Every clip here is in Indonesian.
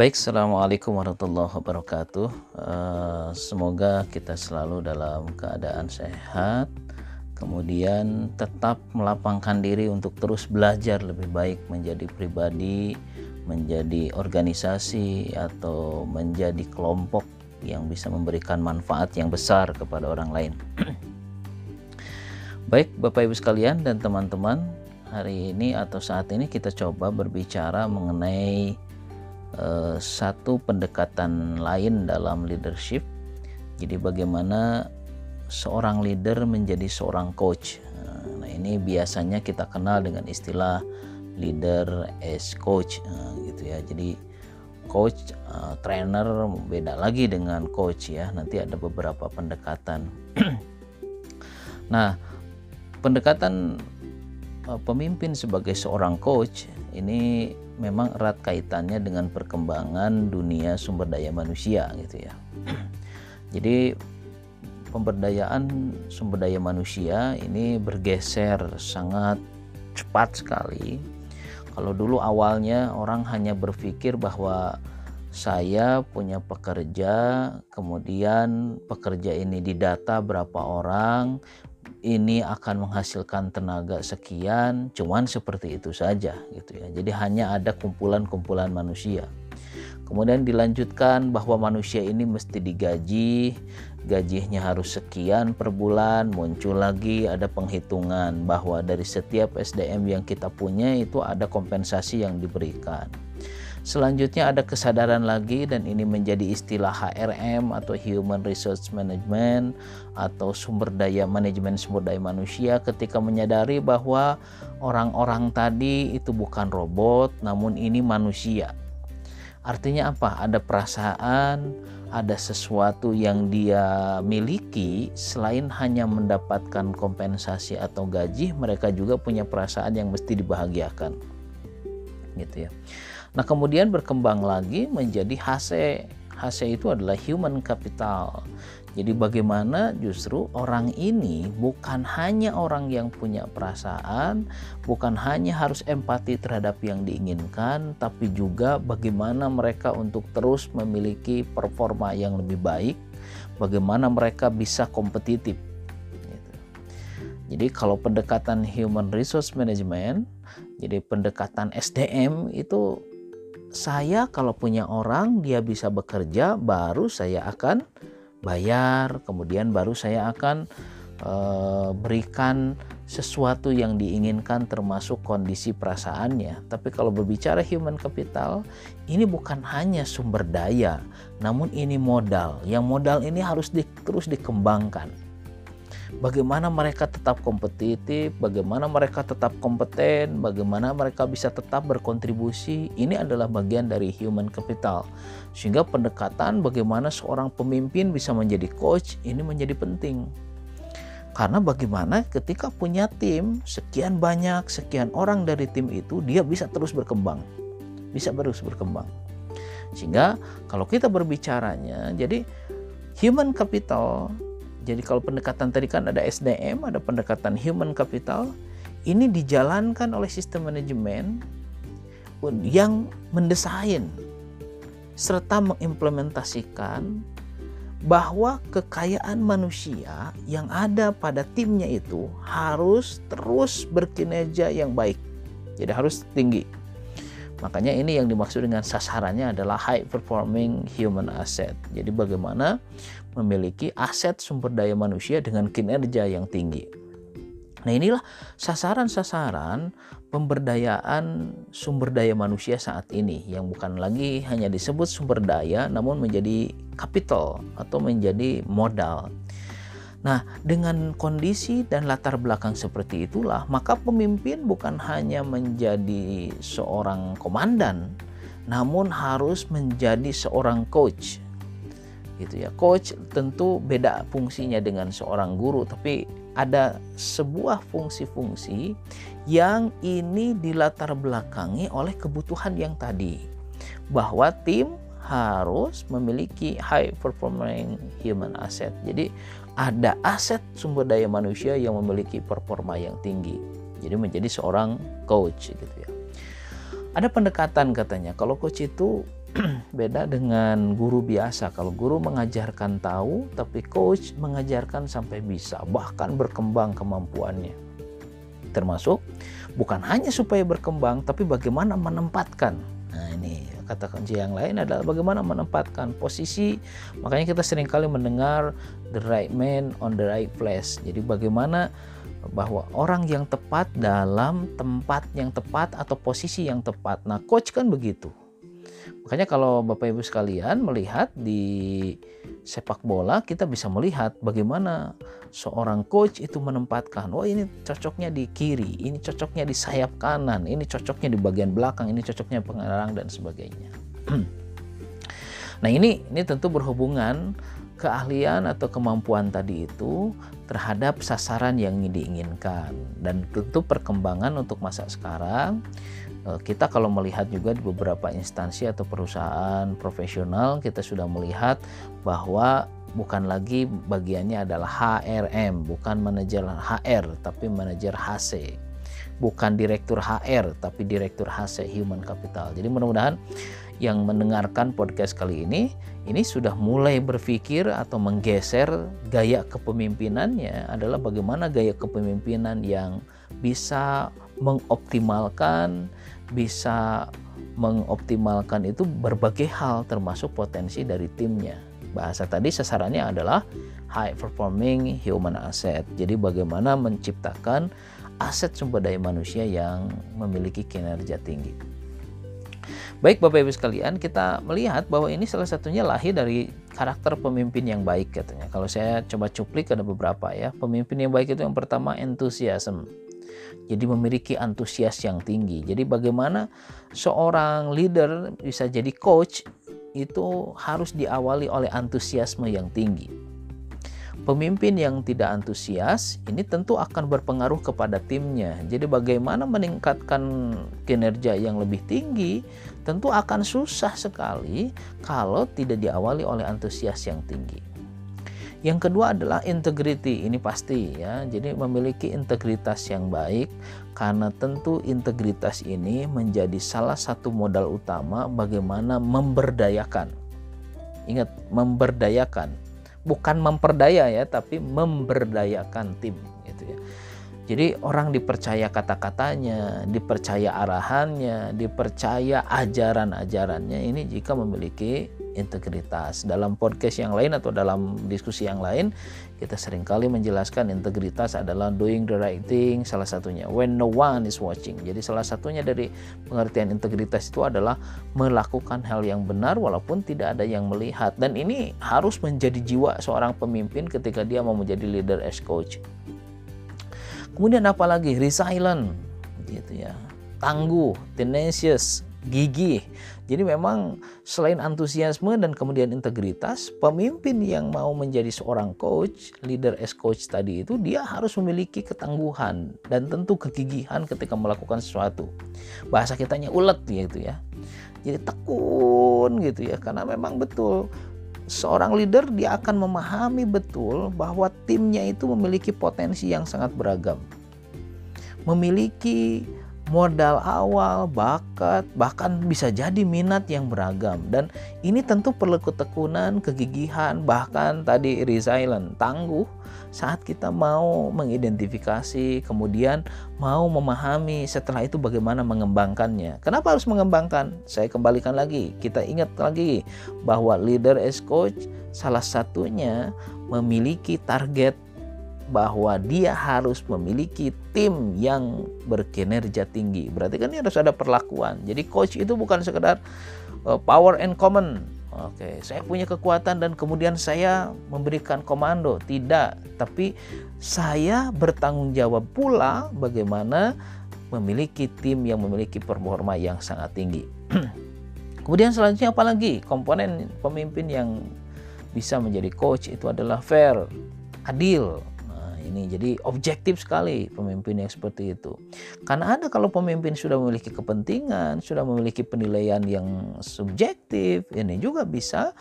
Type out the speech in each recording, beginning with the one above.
Baik, Assalamualaikum warahmatullahi wabarakatuh. Uh, semoga kita selalu dalam keadaan sehat, kemudian tetap melapangkan diri untuk terus belajar lebih baik menjadi pribadi, menjadi organisasi, atau menjadi kelompok yang bisa memberikan manfaat yang besar kepada orang lain. Baik, Bapak Ibu sekalian dan teman-teman, hari ini atau saat ini kita coba berbicara mengenai uh, satu pendekatan lain dalam leadership. Jadi bagaimana seorang leader menjadi seorang coach. Nah, ini biasanya kita kenal dengan istilah leader as coach uh, gitu ya. Jadi coach, trainer beda lagi dengan coach ya. Nanti ada beberapa pendekatan. nah, pendekatan pemimpin sebagai seorang coach ini memang erat kaitannya dengan perkembangan dunia sumber daya manusia gitu ya. Jadi pemberdayaan sumber daya manusia ini bergeser sangat cepat sekali. Kalau dulu awalnya orang hanya berpikir bahwa saya punya pekerja, kemudian pekerja ini didata berapa orang, ini akan menghasilkan tenaga sekian, cuman seperti itu saja gitu ya. Jadi hanya ada kumpulan-kumpulan manusia. Kemudian dilanjutkan bahwa manusia ini mesti digaji, gajinya harus sekian per bulan, muncul lagi ada penghitungan bahwa dari setiap SDM yang kita punya itu ada kompensasi yang diberikan. Selanjutnya ada kesadaran lagi dan ini menjadi istilah HRM atau Human Resource Management atau sumber daya manajemen sumber daya manusia ketika menyadari bahwa orang-orang tadi itu bukan robot namun ini manusia. Artinya apa? Ada perasaan, ada sesuatu yang dia miliki selain hanya mendapatkan kompensasi atau gaji, mereka juga punya perasaan yang mesti dibahagiakan. Gitu ya. Nah, kemudian berkembang lagi menjadi HC. HC itu adalah human capital. Jadi bagaimana justru orang ini bukan hanya orang yang punya perasaan, bukan hanya harus empati terhadap yang diinginkan, tapi juga bagaimana mereka untuk terus memiliki performa yang lebih baik, bagaimana mereka bisa kompetitif. Gitu. Jadi kalau pendekatan human resource management, jadi pendekatan SDM itu saya kalau punya orang dia bisa bekerja baru saya akan bayar. Kemudian baru saya akan e, berikan sesuatu yang diinginkan termasuk kondisi perasaannya. Tapi kalau berbicara human capital ini bukan hanya sumber daya namun ini modal. Yang modal ini harus di, terus dikembangkan bagaimana mereka tetap kompetitif, bagaimana mereka tetap kompeten, bagaimana mereka bisa tetap berkontribusi. Ini adalah bagian dari human capital. Sehingga pendekatan bagaimana seorang pemimpin bisa menjadi coach ini menjadi penting. Karena bagaimana ketika punya tim sekian banyak, sekian orang dari tim itu dia bisa terus berkembang. Bisa terus berkembang. Sehingga kalau kita berbicaranya jadi human capital jadi kalau pendekatan tadi kan ada SDM, ada pendekatan human capital, ini dijalankan oleh sistem manajemen yang mendesain serta mengimplementasikan bahwa kekayaan manusia yang ada pada timnya itu harus terus berkinerja yang baik. Jadi harus tinggi. Makanya ini yang dimaksud dengan sasarannya adalah high performing human asset. Jadi bagaimana memiliki aset sumber daya manusia dengan kinerja yang tinggi. Nah inilah sasaran-sasaran pemberdayaan sumber daya manusia saat ini yang bukan lagi hanya disebut sumber daya namun menjadi capital atau menjadi modal. Nah, dengan kondisi dan latar belakang seperti itulah, maka pemimpin bukan hanya menjadi seorang komandan, namun harus menjadi seorang coach. Gitu ya. Coach tentu beda fungsinya dengan seorang guru, tapi ada sebuah fungsi-fungsi yang ini dilatar belakangi oleh kebutuhan yang tadi. Bahwa tim harus memiliki high performing human asset. Jadi ada aset sumber daya manusia yang memiliki performa yang tinggi. Jadi menjadi seorang coach gitu ya. Ada pendekatan katanya kalau coach itu beda dengan guru biasa. Kalau guru mengajarkan tahu, tapi coach mengajarkan sampai bisa, bahkan berkembang kemampuannya. Termasuk bukan hanya supaya berkembang, tapi bagaimana menempatkan. Nah ini kata kunci yang lain adalah bagaimana menempatkan posisi. Makanya kita sering kali mendengar the right man on the right place. Jadi bagaimana bahwa orang yang tepat dalam tempat yang tepat atau posisi yang tepat. Nah, coach kan begitu. Makanya kalau Bapak Ibu sekalian melihat di sepak bola kita bisa melihat bagaimana seorang coach itu menempatkan, oh ini cocoknya di kiri, ini cocoknya di sayap kanan, ini cocoknya di bagian belakang, ini cocoknya pengarang dan sebagainya. nah ini ini tentu berhubungan keahlian atau kemampuan tadi itu terhadap sasaran yang diinginkan. Dan tentu perkembangan untuk masa sekarang eh, kita kalau melihat juga di beberapa instansi atau perusahaan profesional kita sudah melihat bahwa bukan lagi bagiannya adalah HRM bukan manajer HR tapi manajer HC bukan direktur HR tapi direktur HC Human Capital. Jadi mudah-mudahan yang mendengarkan podcast kali ini ini sudah mulai berpikir atau menggeser gaya kepemimpinannya adalah bagaimana gaya kepemimpinan yang bisa mengoptimalkan bisa mengoptimalkan itu berbagai hal termasuk potensi dari timnya. Bahasa tadi sasarannya adalah high performing human asset. Jadi bagaimana menciptakan aset sumber daya manusia yang memiliki kinerja tinggi. Baik Bapak Ibu sekalian, kita melihat bahwa ini salah satunya lahir dari karakter pemimpin yang baik katanya. Kalau saya coba cuplik ada beberapa ya. Pemimpin yang baik itu yang pertama entusiasm. Jadi memiliki antusias yang tinggi. Jadi bagaimana seorang leader bisa jadi coach itu harus diawali oleh antusiasme yang tinggi. Pemimpin yang tidak antusias ini tentu akan berpengaruh kepada timnya. Jadi bagaimana meningkatkan kinerja yang lebih tinggi tentu akan susah sekali kalau tidak diawali oleh antusias yang tinggi. Yang kedua adalah integrity, ini pasti ya. Jadi memiliki integritas yang baik karena tentu integritas ini menjadi salah satu modal utama bagaimana memberdayakan. Ingat, memberdayakan bukan memperdaya ya tapi memberdayakan tim gitu ya. Jadi orang dipercaya kata-katanya, dipercaya arahannya, dipercaya ajaran-ajarannya ini jika memiliki integritas. Dalam podcast yang lain atau dalam diskusi yang lain, kita sering kali menjelaskan integritas adalah doing the right thing, salah satunya when no one is watching. Jadi salah satunya dari pengertian integritas itu adalah melakukan hal yang benar walaupun tidak ada yang melihat. Dan ini harus menjadi jiwa seorang pemimpin ketika dia mau menjadi leader as coach. Kemudian apalagi resilient gitu ya. Tangguh, tenacious, gigih. Jadi memang selain antusiasme dan kemudian integritas, pemimpin yang mau menjadi seorang coach, leader as coach tadi itu dia harus memiliki ketangguhan dan tentu kegigihan ketika melakukan sesuatu. Bahasa kitanya ulet gitu ya. Jadi tekun gitu ya karena memang betul seorang leader dia akan memahami betul bahwa timnya itu memiliki potensi yang sangat beragam. Memiliki modal awal, bakat, bahkan bisa jadi minat yang beragam. Dan ini tentu perlu ketekunan, kegigihan, bahkan tadi resilient, tangguh saat kita mau mengidentifikasi, kemudian mau memahami setelah itu bagaimana mengembangkannya. Kenapa harus mengembangkan? Saya kembalikan lagi, kita ingat lagi bahwa leader as coach salah satunya memiliki target bahwa dia harus memiliki tim yang berkinerja tinggi. Berarti kan ini harus ada perlakuan. Jadi coach itu bukan sekedar uh, power and command. Oke, saya punya kekuatan dan kemudian saya memberikan komando. Tidak, tapi saya bertanggung jawab pula bagaimana memiliki tim yang memiliki performa yang sangat tinggi. kemudian selanjutnya apalagi komponen pemimpin yang bisa menjadi coach itu adalah fair, adil, ini. Jadi objektif sekali pemimpin yang seperti itu. Karena ada kalau pemimpin sudah memiliki kepentingan, sudah memiliki penilaian yang subjektif, ini juga bisa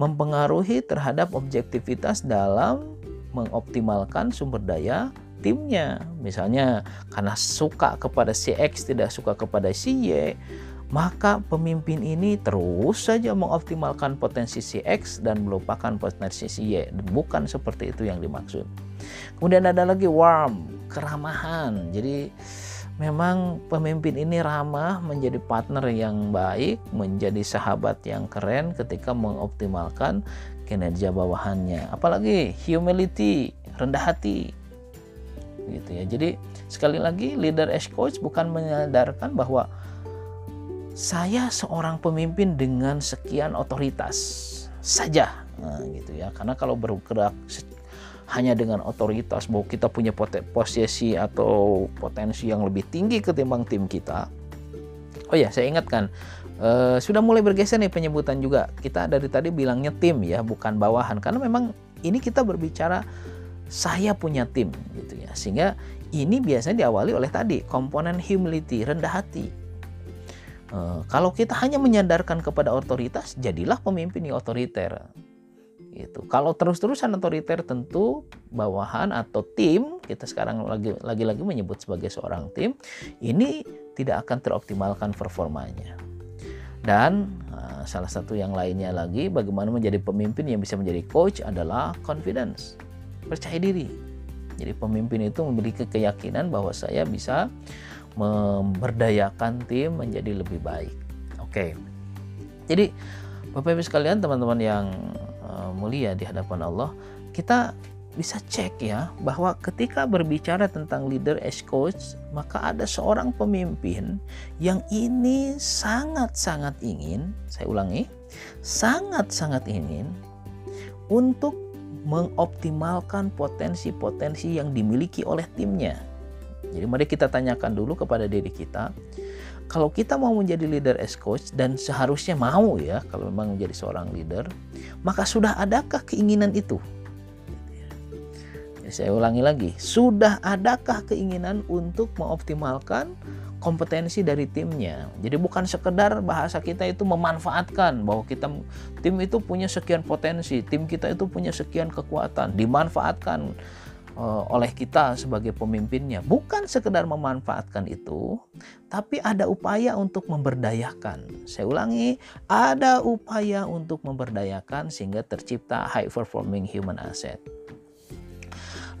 mempengaruhi terhadap objektivitas dalam mengoptimalkan sumber daya timnya. Misalnya karena suka kepada si X tidak suka kepada si Y, maka pemimpin ini terus saja mengoptimalkan potensi si X dan melupakan potensi si Y. Bukan seperti itu yang dimaksud. Kemudian ada lagi warm, keramahan. Jadi memang pemimpin ini ramah menjadi partner yang baik, menjadi sahabat yang keren ketika mengoptimalkan kinerja bawahannya. Apalagi humility, rendah hati. Gitu ya. Jadi sekali lagi leader as coach bukan menyadarkan bahwa saya seorang pemimpin dengan sekian otoritas saja. Nah, gitu ya. Karena kalau bergerak hanya dengan otoritas bahwa kita punya posisi atau potensi yang lebih tinggi ketimbang tim kita. Oh ya saya ingatkan eh, sudah mulai bergeser nih penyebutan juga. Kita dari tadi bilangnya tim ya bukan bawahan. Karena memang ini kita berbicara saya punya tim gitu ya. Sehingga ini biasanya diawali oleh tadi komponen humility rendah hati kalau kita hanya menyandarkan kepada otoritas, jadilah pemimpin yang otoriter. Itu. Kalau terus-terusan otoriter tentu bawahan atau tim, kita sekarang lagi lagi menyebut sebagai seorang tim, ini tidak akan teroptimalkan performanya. Dan uh, salah satu yang lainnya lagi, bagaimana menjadi pemimpin yang bisa menjadi coach adalah confidence, percaya diri. Jadi pemimpin itu memiliki keyakinan bahwa saya bisa memberdayakan tim menjadi lebih baik. Oke. Jadi Bapak Ibu sekalian, teman-teman yang uh, mulia di hadapan Allah, kita bisa cek ya bahwa ketika berbicara tentang leader as coach, maka ada seorang pemimpin yang ini sangat-sangat ingin, saya ulangi, sangat-sangat ingin untuk mengoptimalkan potensi-potensi yang dimiliki oleh timnya jadi mari kita tanyakan dulu kepada diri kita, kalau kita mau menjadi leader as coach dan seharusnya mau ya kalau memang menjadi seorang leader, maka sudah adakah keinginan itu? Ya, saya ulangi lagi, sudah adakah keinginan untuk mengoptimalkan kompetensi dari timnya. Jadi bukan sekedar bahasa kita itu memanfaatkan bahwa kita tim itu punya sekian potensi, tim kita itu punya sekian kekuatan, dimanfaatkan oleh kita sebagai pemimpinnya. Bukan sekedar memanfaatkan itu tapi ada upaya untuk memberdayakan. Saya ulangi ada upaya untuk memberdayakan sehingga tercipta high performing human asset.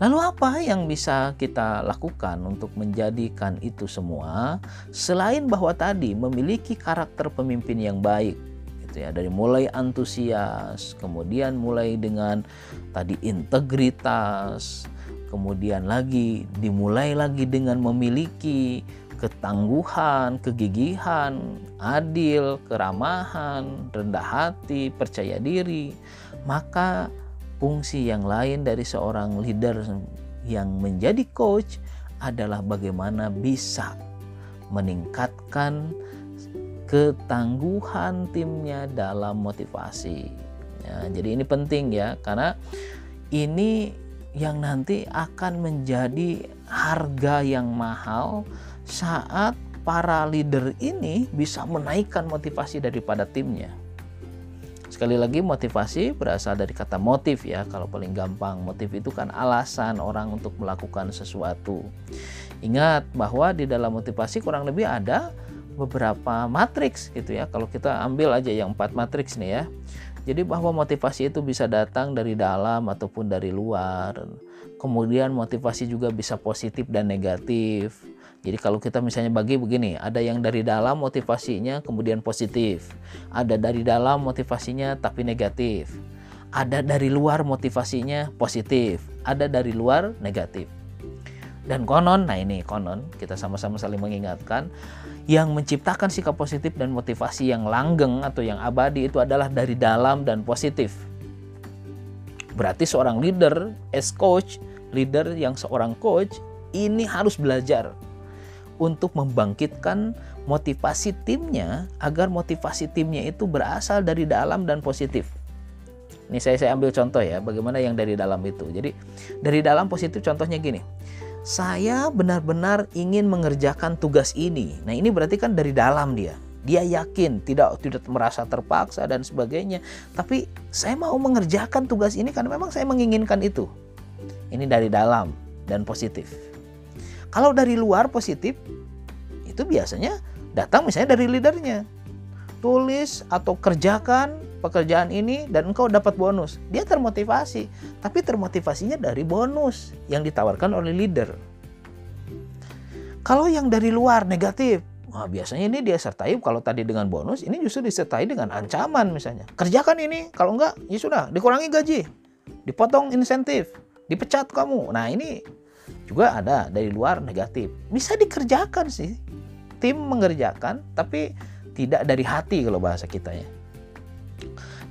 Lalu apa yang bisa kita lakukan untuk menjadikan itu semua? Selain bahwa tadi memiliki karakter pemimpin yang baik gitu ya dari mulai antusias kemudian mulai dengan tadi integritas kemudian lagi dimulai lagi dengan memiliki ketangguhan, kegigihan, adil, keramahan, rendah hati, percaya diri, maka fungsi yang lain dari seorang leader yang menjadi coach adalah bagaimana bisa meningkatkan ketangguhan timnya dalam motivasi. Ya, jadi ini penting ya karena ini yang nanti akan menjadi harga yang mahal saat para leader ini bisa menaikkan motivasi daripada timnya. Sekali lagi motivasi berasal dari kata motif ya. Kalau paling gampang, motif itu kan alasan orang untuk melakukan sesuatu. Ingat bahwa di dalam motivasi kurang lebih ada beberapa matriks gitu ya. Kalau kita ambil aja yang empat matriks nih ya. Jadi bahwa motivasi itu bisa datang dari dalam ataupun dari luar. Kemudian motivasi juga bisa positif dan negatif. Jadi kalau kita misalnya bagi begini, ada yang dari dalam motivasinya kemudian positif. Ada dari dalam motivasinya tapi negatif. Ada dari luar motivasinya positif. Ada dari luar negatif. Dan konon, nah ini konon, kita sama-sama saling mengingatkan, yang menciptakan sikap positif dan motivasi yang langgeng atau yang abadi itu adalah dari dalam dan positif. Berarti seorang leader, as coach, leader yang seorang coach, ini harus belajar untuk membangkitkan motivasi timnya agar motivasi timnya itu berasal dari dalam dan positif. Ini saya saya ambil contoh ya, bagaimana yang dari dalam itu. Jadi dari dalam positif contohnya gini saya benar-benar ingin mengerjakan tugas ini. Nah, ini berarti kan dari dalam dia. Dia yakin, tidak tidak merasa terpaksa dan sebagainya. Tapi saya mau mengerjakan tugas ini karena memang saya menginginkan itu. Ini dari dalam dan positif. Kalau dari luar positif, itu biasanya datang misalnya dari leadernya. Tulis atau kerjakan pekerjaan ini dan engkau dapat bonus. Dia termotivasi, tapi termotivasinya dari bonus yang ditawarkan oleh leader. Kalau yang dari luar negatif, Wah, biasanya ini dia sertai kalau tadi dengan bonus, ini justru disertai dengan ancaman misalnya. Kerjakan ini, kalau enggak ya sudah dikurangi gaji, dipotong insentif, dipecat kamu. Nah, ini juga ada dari luar negatif. Bisa dikerjakan sih. Tim mengerjakan tapi tidak dari hati kalau bahasa kita ya.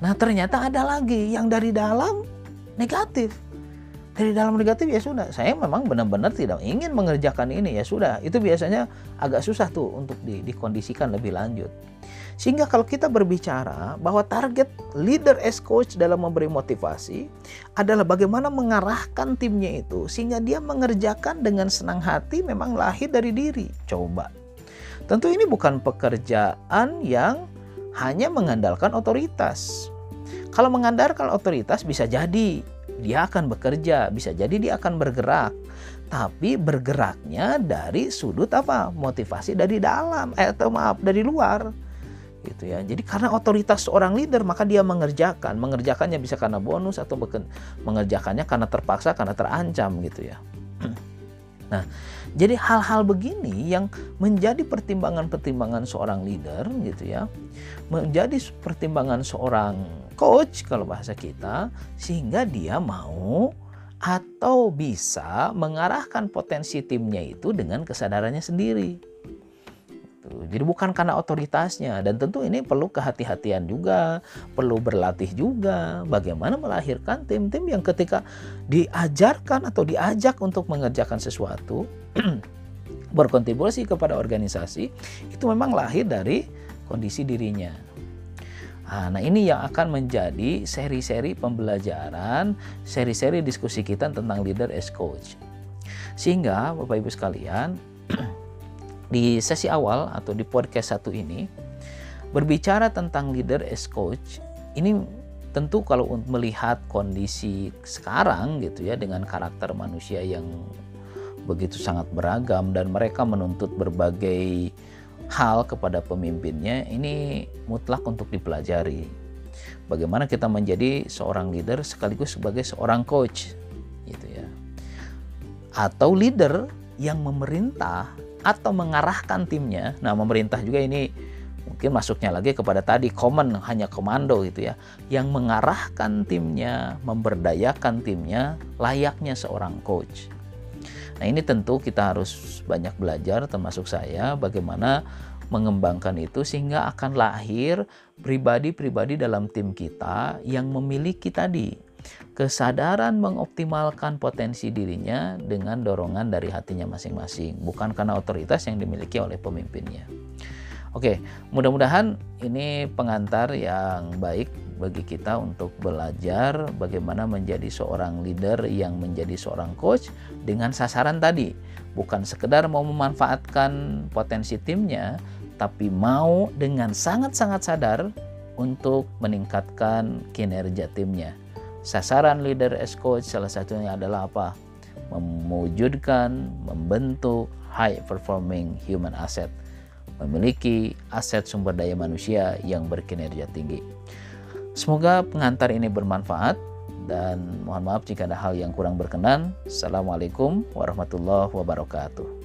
Nah, ternyata ada lagi yang dari dalam negatif. Dari dalam negatif ya sudah. Saya memang benar-benar tidak ingin mengerjakan ini ya sudah. Itu biasanya agak susah tuh untuk di, dikondisikan lebih lanjut. Sehingga kalau kita berbicara bahwa target leader as coach dalam memberi motivasi adalah bagaimana mengarahkan timnya itu sehingga dia mengerjakan dengan senang hati memang lahir dari diri. Coba. Tentu ini bukan pekerjaan yang hanya mengandalkan otoritas kalau mengandalkan otoritas bisa jadi dia akan bekerja, bisa jadi dia akan bergerak. Tapi bergeraknya dari sudut apa? Motivasi dari dalam, eh, atau maaf dari luar. Gitu ya. Jadi karena otoritas seorang leader maka dia mengerjakan. Mengerjakannya bisa karena bonus atau mengerjakannya karena terpaksa, karena terancam gitu ya. Nah, jadi hal-hal begini yang menjadi pertimbangan-pertimbangan seorang leader gitu ya, menjadi pertimbangan seorang coach kalau bahasa kita sehingga dia mau atau bisa mengarahkan potensi timnya itu dengan kesadarannya sendiri. Jadi bukan karena otoritasnya dan tentu ini perlu kehati-hatian juga, perlu berlatih juga bagaimana melahirkan tim-tim yang ketika diajarkan atau diajak untuk mengerjakan sesuatu berkontribusi kepada organisasi itu memang lahir dari kondisi dirinya. Ah, nah ini yang akan menjadi seri-seri pembelajaran, seri-seri diskusi kita tentang leader as coach. Sehingga Bapak Ibu sekalian, di sesi awal atau di podcast satu ini, berbicara tentang leader as coach, ini tentu kalau melihat kondisi sekarang gitu ya dengan karakter manusia yang begitu sangat beragam dan mereka menuntut berbagai hal kepada pemimpinnya ini mutlak untuk dipelajari. Bagaimana kita menjadi seorang leader sekaligus sebagai seorang coach gitu ya. Atau leader yang memerintah atau mengarahkan timnya. Nah, memerintah juga ini mungkin masuknya lagi kepada tadi common hanya komando gitu ya yang mengarahkan timnya memberdayakan timnya layaknya seorang coach Nah ini tentu kita harus banyak belajar termasuk saya bagaimana mengembangkan itu sehingga akan lahir pribadi-pribadi dalam tim kita yang memiliki tadi kesadaran mengoptimalkan potensi dirinya dengan dorongan dari hatinya masing-masing, bukan karena otoritas yang dimiliki oleh pemimpinnya. Oke, mudah-mudahan ini pengantar yang baik bagi kita untuk belajar bagaimana menjadi seorang leader yang menjadi seorang coach dengan sasaran tadi. Bukan sekedar mau memanfaatkan potensi timnya, tapi mau dengan sangat-sangat sadar untuk meningkatkan kinerja timnya. Sasaran leader as coach salah satunya adalah apa? Mewujudkan, membentuk high performing human asset memiliki aset sumber daya manusia yang berkinerja tinggi. Semoga pengantar ini bermanfaat dan mohon maaf jika ada hal yang kurang berkenan. Assalamualaikum warahmatullahi wabarakatuh.